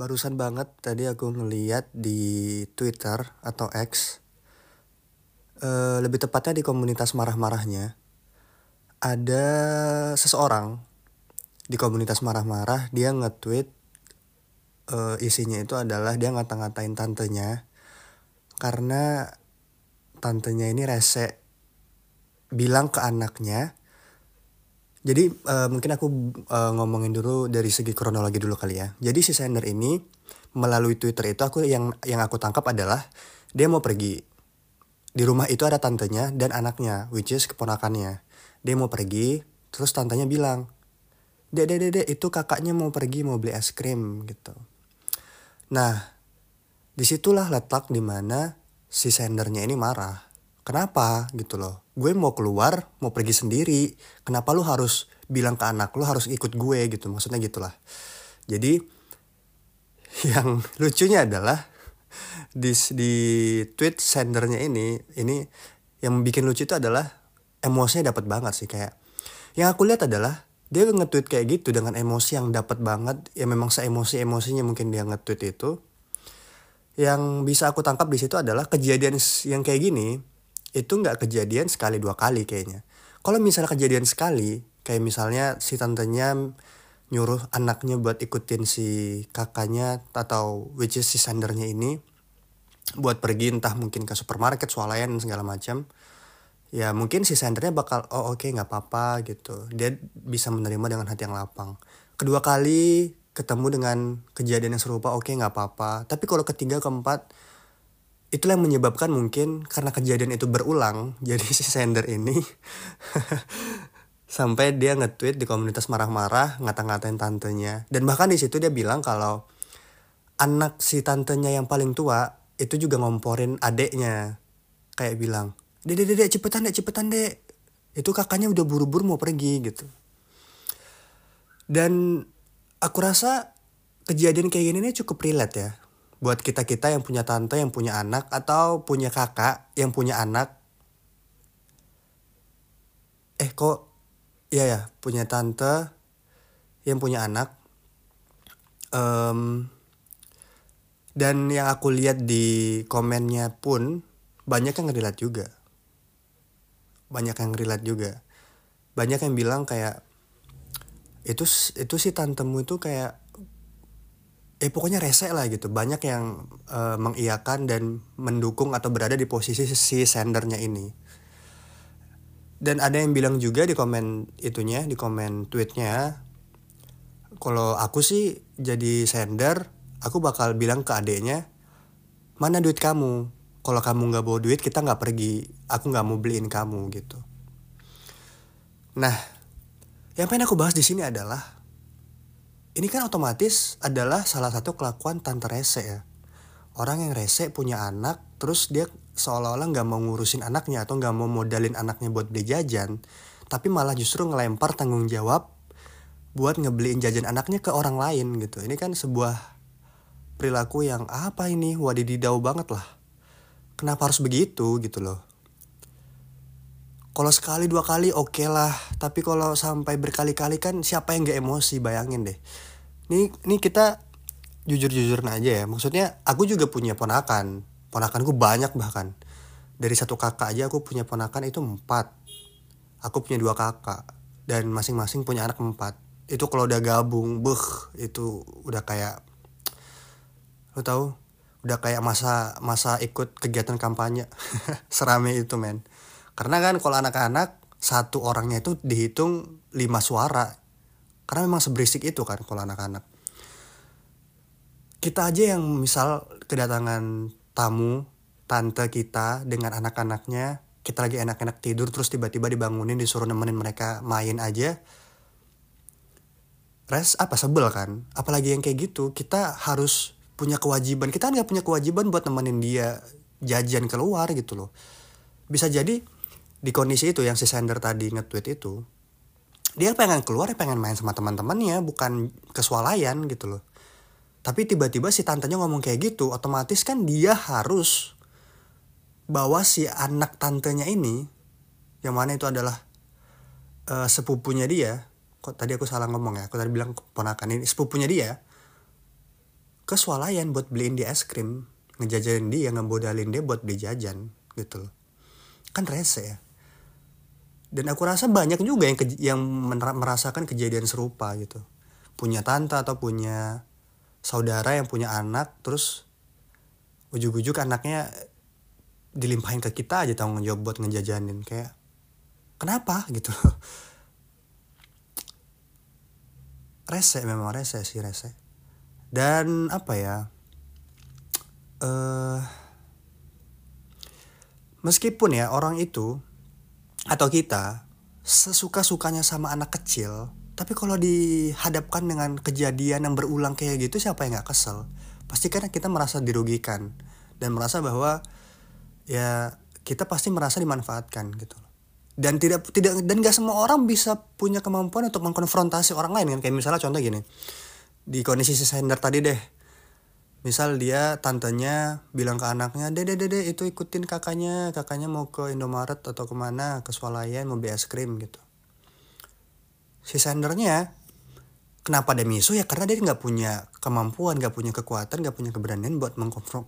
barusan banget tadi aku ngeliat di Twitter atau X, eh, lebih tepatnya di komunitas marah-marahnya, ada seseorang di komunitas marah-marah dia nge-tweet eh, isinya itu adalah dia ngata-ngatain tantenya karena tantenya ini rese bilang ke anaknya jadi uh, mungkin aku uh, ngomongin dulu dari segi kronologi dulu kali ya. Jadi si sender ini melalui Twitter itu aku yang yang aku tangkap adalah dia mau pergi. Di rumah itu ada tantenya dan anaknya, which is keponakannya. Dia mau pergi, terus tantenya bilang, "Dek, dek, dek, itu kakaknya mau pergi mau beli es krim." gitu. Nah, di situlah letak di mana si sendernya ini marah kenapa? gitu loh. Gue mau keluar mau pergi sendiri. Kenapa lu harus bilang ke anak lu harus ikut gue? gitu maksudnya gitulah. Jadi yang lucunya adalah di di tweet sendernya ini ini yang bikin lucu itu adalah emosinya dapat banget sih kayak yang aku lihat adalah dia nge-tweet kayak gitu dengan emosi yang dapat banget. Ya memang seemosi emosinya mungkin dia nge-tweet itu. Yang bisa aku tangkap di situ adalah kejadian yang kayak gini itu nggak kejadian sekali dua kali kayaknya. Kalau misalnya kejadian sekali, kayak misalnya si tantenya nyuruh anaknya buat ikutin si kakaknya atau which is si sendernya ini buat pergi entah mungkin ke supermarket swalayan segala macam ya mungkin si sendernya bakal oh oke okay, nggak apa-apa gitu. Dia bisa menerima dengan hati yang lapang. Kedua kali ketemu dengan kejadian yang serupa oke okay, nggak apa-apa. Tapi kalau ketiga keempat itulah yang menyebabkan mungkin karena kejadian itu berulang jadi si sender ini sampai dia nge-tweet di komunitas marah-marah ngata-ngatain tantenya. Dan bahkan di situ dia bilang kalau anak si tantenya yang paling tua itu juga ngomporin adeknya. Kayak bilang dek dek cepetan dek cepetan dek. Itu kakaknya udah buru-buru mau pergi gitu. Dan aku rasa kejadian kayak gini ini cukup relate ya buat kita kita yang punya tante yang punya anak atau punya kakak yang punya anak. Eh kok iya ya punya tante yang punya anak. Um, dan yang aku lihat di komennya pun banyak yang ngerilat juga. Banyak yang ngerilat juga. Banyak yang bilang kayak itu itu sih tantemu itu kayak eh pokoknya rese lah gitu. Banyak yang uh, mengiyakan dan mendukung atau berada di posisi si sendernya ini. Dan ada yang bilang juga di komen itunya di komen tweetnya kalau aku sih jadi sender aku bakal bilang ke adeknya mana duit kamu? Kalau kamu nggak bawa duit kita nggak pergi. Aku nggak mau beliin kamu gitu. Nah yang pengen aku bahas di sini adalah ini kan otomatis adalah salah satu kelakuan tante rese ya. Orang yang rese punya anak, terus dia seolah-olah nggak mau ngurusin anaknya atau nggak mau modalin anaknya buat beli jajan, tapi malah justru ngelempar tanggung jawab buat ngebeliin jajan anaknya ke orang lain gitu. Ini kan sebuah perilaku yang apa ini wadididau banget lah. Kenapa harus begitu gitu loh. Kalau sekali dua kali oke okay lah, tapi kalau sampai berkali-kali kan siapa yang gak emosi bayangin deh. Nih, nih kita jujur-jujur aja ya. Maksudnya aku juga punya ponakan. Ponakanku banyak bahkan. Dari satu kakak aja aku punya ponakan itu empat. Aku punya dua kakak dan masing-masing punya anak empat. Itu kalau udah gabung, beh itu udah kayak lo tau udah kayak masa masa ikut kegiatan kampanye serame itu men karena kan kalau anak-anak satu orangnya itu dihitung lima suara. Karena memang seberisik itu kan kalau anak-anak. Kita aja yang misal kedatangan tamu, tante kita dengan anak-anaknya, kita lagi enak-enak tidur terus tiba-tiba dibangunin disuruh nemenin mereka main aja. Res apa sebel kan? Apalagi yang kayak gitu, kita harus punya kewajiban. Kita nggak punya kewajiban buat nemenin dia jajan keluar gitu loh. Bisa jadi di kondisi itu yang si sender tadi nge-tweet itu dia pengen keluar pengen main sama teman-temannya bukan kesualayan gitu loh. Tapi tiba-tiba si tantenya ngomong kayak gitu otomatis kan dia harus bawa si anak tantenya ini yang mana itu adalah uh, sepupunya dia. Kok tadi aku salah ngomong ya? Aku tadi bilang ponakan ini sepupunya dia. Ke swalayan buat beliin dia es krim ngejajanin dia ngebodalin dia buat beli jajan gitu loh. Kan rese ya dan aku rasa banyak juga yang yang merasakan kejadian serupa gitu. Punya tante atau punya saudara yang punya anak terus ujuk-ujuk anaknya dilimpahin ke kita aja tanggung jawab buat ngejajanin. Kayak kenapa? gitu. Rese memang rese sih rese. Dan apa ya uh, meskipun ya orang itu atau kita sesuka-sukanya sama anak kecil tapi kalau dihadapkan dengan kejadian yang berulang kayak gitu siapa yang nggak kesel? Pasti kan kita merasa dirugikan dan merasa bahwa ya kita pasti merasa dimanfaatkan gitu dan tidak tidak dan gak semua orang bisa punya kemampuan untuk mengkonfrontasi orang lain kan? Kayak misalnya contoh gini di kondisi sender tadi deh misal dia tantenya bilang ke anaknya dede dede itu ikutin kakaknya kakaknya mau ke Indomaret atau ke mana ke Swalayan mau beli es krim gitu. Si sendernya kenapa dia misu ya? Karena dia nggak punya kemampuan nggak punya kekuatan nggak punya keberanian buat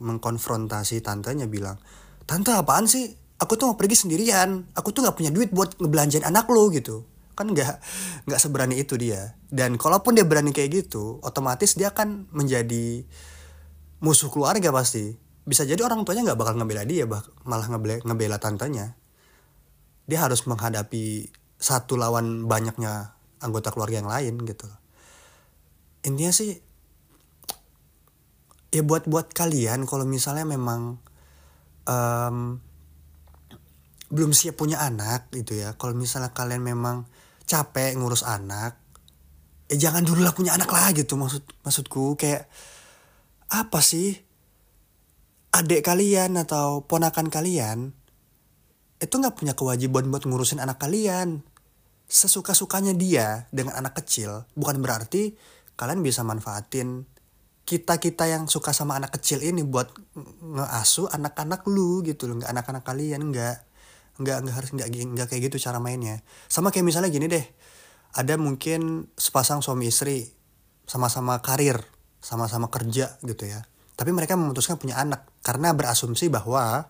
mengkonfrontasi tantenya bilang. Tante apaan sih? Aku tuh mau pergi sendirian. Aku tuh nggak punya duit buat ngebelanjain anak lo gitu. Kan nggak nggak seberani itu dia. Dan kalaupun dia berani kayak gitu otomatis dia akan menjadi musuh keluarga pasti. Bisa jadi orang tuanya nggak bakal ngebela dia bah malah ngebela ngebela tantenya. Dia harus menghadapi satu lawan banyaknya anggota keluarga yang lain gitu. Intinya sih ya buat buat kalian kalau misalnya memang um, belum siap punya anak gitu ya. Kalau misalnya kalian memang capek ngurus anak eh jangan dulu lah punya anak lah gitu maksud maksudku. Kayak apa sih? Adik kalian atau ponakan kalian itu nggak punya kewajiban buat ngurusin anak kalian. Sesuka sukanya dia dengan anak kecil bukan berarti kalian bisa manfaatin kita kita yang suka sama anak kecil ini buat ngeasuh anak-anak lu gitu loh nggak anak-anak kalian nggak nggak nggak harus nggak nggak kayak gitu cara mainnya. Sama kayak misalnya gini deh ada mungkin sepasang suami istri sama-sama karir sama-sama kerja gitu ya. Tapi mereka memutuskan punya anak karena berasumsi bahwa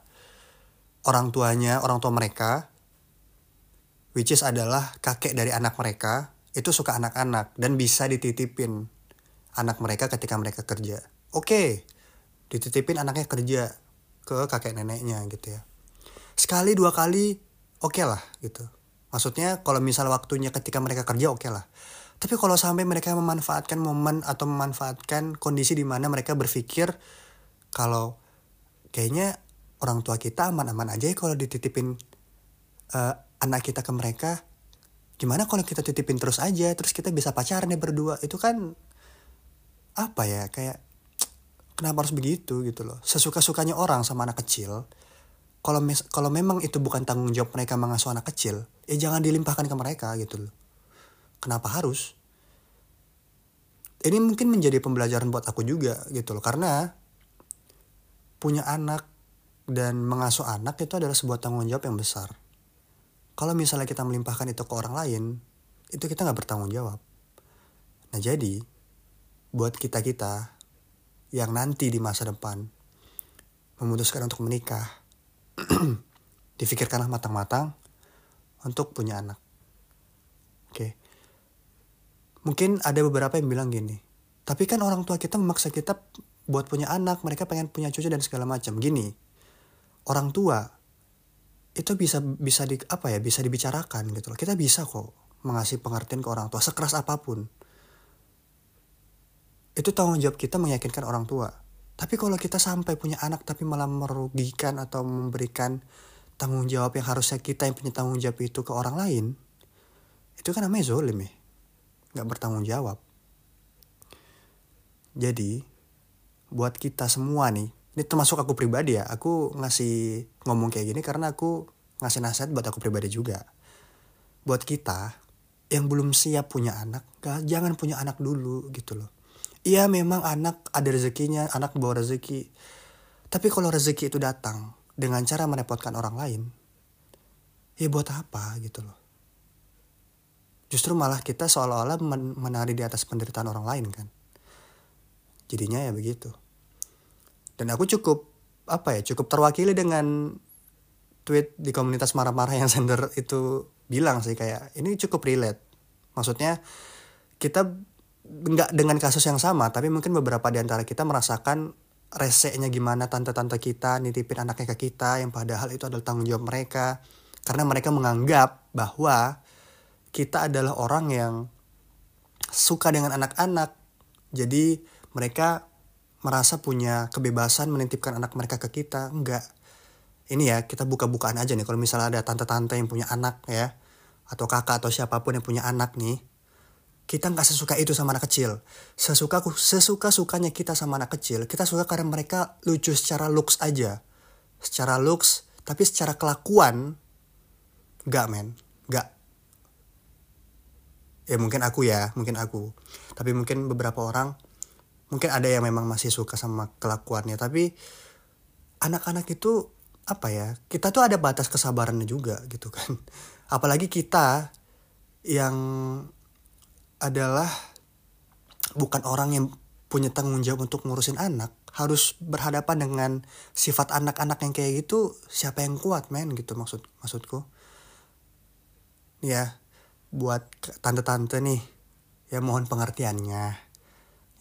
orang tuanya orang tua mereka which is adalah kakek dari anak mereka itu suka anak-anak dan bisa dititipin anak mereka ketika mereka kerja. Oke okay, dititipin anaknya kerja ke kakek neneknya gitu ya. Sekali dua kali oke okay lah gitu. Maksudnya kalau misal waktunya ketika mereka kerja oke okay lah tapi kalau sampai mereka memanfaatkan momen atau memanfaatkan kondisi di mana mereka berpikir kalau kayaknya orang tua kita aman-aman aja ya kalau dititipin uh, anak kita ke mereka gimana kalau kita titipin terus aja terus kita bisa pacaran ya berdua? Itu kan apa ya kayak kenapa harus begitu gitu loh. Sesuka sukanya orang sama anak kecil kalau kalau memang itu bukan tanggung jawab mereka mengasuh anak kecil ya jangan dilimpahkan ke mereka gitu loh kenapa harus ini mungkin menjadi pembelajaran buat aku juga gitu loh karena punya anak dan mengasuh anak itu adalah sebuah tanggung jawab yang besar kalau misalnya kita melimpahkan itu ke orang lain itu kita nggak bertanggung jawab nah jadi buat kita kita yang nanti di masa depan memutuskan untuk menikah difikirkanlah matang-matang untuk punya anak. Oke. Mungkin ada beberapa yang bilang gini, tapi kan orang tua kita memaksa kita buat punya anak, mereka pengen punya cucu dan segala macam. Gini, orang tua itu bisa bisa di apa ya bisa dibicarakan gitu loh. Kita bisa kok mengasih pengertian ke orang tua sekeras apa pun. Itu tanggung jawab kita meyakinkan orang tua tapi kalau kita sampai punya anak tapi malah merugikan atau memberikan tanggung jawab yang harusnya kita yang punya tanggung jawab itu ke orang lain, itu kan namanya zolim ya. Gak bertanggung jawab. Jadi, buat kita semua nih, ini termasuk aku pribadi ya, aku ngasih ngomong kayak gini karena aku ngasih nasihat buat aku pribadi juga. Buat kita yang belum siap punya anak, jangan punya anak dulu gitu loh Iya memang anak ada rezekinya, anak bawa rezeki. Tapi kalau rezeki itu datang dengan cara merepotkan orang lain, ya buat apa gitu loh. Justru malah kita seolah-olah menari di atas penderitaan orang lain kan. jadinya ya begitu. Dan aku cukup apa ya cukup terwakili dengan tweet di komunitas marah-marah yang sender itu bilang sih kayak ini cukup relate. Maksudnya kita nggak dengan kasus yang sama tapi mungkin beberapa di antara kita merasakan reseknya gimana tante-tante kita nitipin anaknya ke kita yang padahal itu adalah tanggung jawab mereka. Karena mereka menganggap bahwa kita adalah orang yang suka dengan anak-anak. Jadi mereka merasa punya kebebasan menitipkan anak mereka ke kita. Enggak. Ini ya kita buka-bukaan aja nih. Kalau misalnya ada tante-tante yang punya anak ya atau kakak atau siapa pun yang punya anak nih kita nggak sesuka itu sama anak kecil. Sesuka sesuka sukanya kita sama anak kecil kita suka karena mereka lucu secara looks aja. Secara looks tapi secara kelakuan nggak men. Nggak ya mungkin aku ya mungkin aku. Tapi mungkin beberapa orang mungkin ada yang memang masih suka sama kelakuannya. Tapi anak-anak itu apa ya kita tuh ada batas kesabarannya juga gitu kan. Apalagi kita yang adalah bukan orang yang punya tanggung jawab untuk ngurusin anak harus berhadapan dengan sifat anak-anak yang kayak gitu siapa yang kuat men gitu maksud maksudku. Ya buat tante-tante nih. Ya mohon pengertiannya.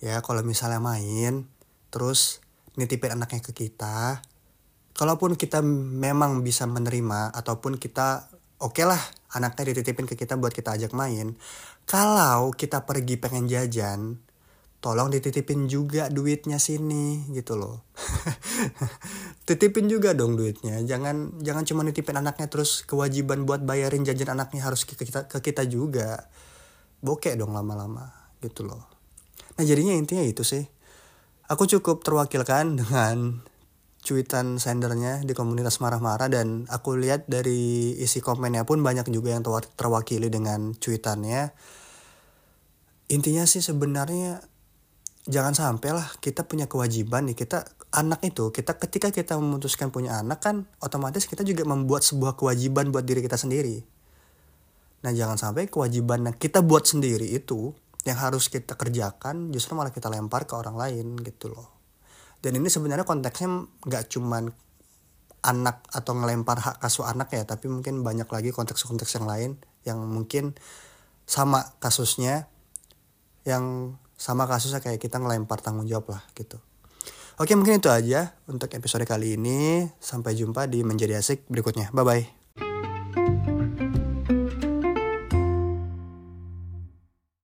Ya kalau misalnya main terus nitipin anaknya ke kita kalaupun kita memang bisa menerima ataupun kita oke okay lah anaknya dititipin ke kita buat kita ajak main kalau kita pergi pengen jajan tolong dititipin juga duitnya sini gitu loh titipin juga dong duitnya. Jangan jangan cuma nitipin anaknya terus kewajiban buat bayarin jajan anaknya harus ke kita ke kita juga. Bokek dong lama-lama gitu loh. Nah jadinya intinya itu sih. Aku cukup terwakilkan dengan cuitan sendernya di komunitas marah-marah dan aku lihat dari isi komennya pun banyak juga yang terwakili dengan cuitannya. Intinya sih sebenarnya jangan sampai lah kita punya kewajiban nih kita anak itu kita ketika kita memutuskan punya anak kan otomatis kita juga membuat sebuah kewajiban buat diri kita sendiri. Nah jangan sampai kewajiban yang kita buat sendiri itu yang harus kita kerjakan justru malah kita lempar ke orang lain gitu loh. Dan ini sebenarnya konteksnya nggak cuman anak atau ngelempar hak kasus anak ya tapi mungkin banyak lagi konteks-konteks yang lain yang mungkin sama kasusnya yang sama kasusnya kayak kita ngelempar tanggung jawab lah gitu. Oke mungkin itu aja untuk episode kali ini. Sampai jumpa di Menjadi Asik berikutnya. Bye-bye.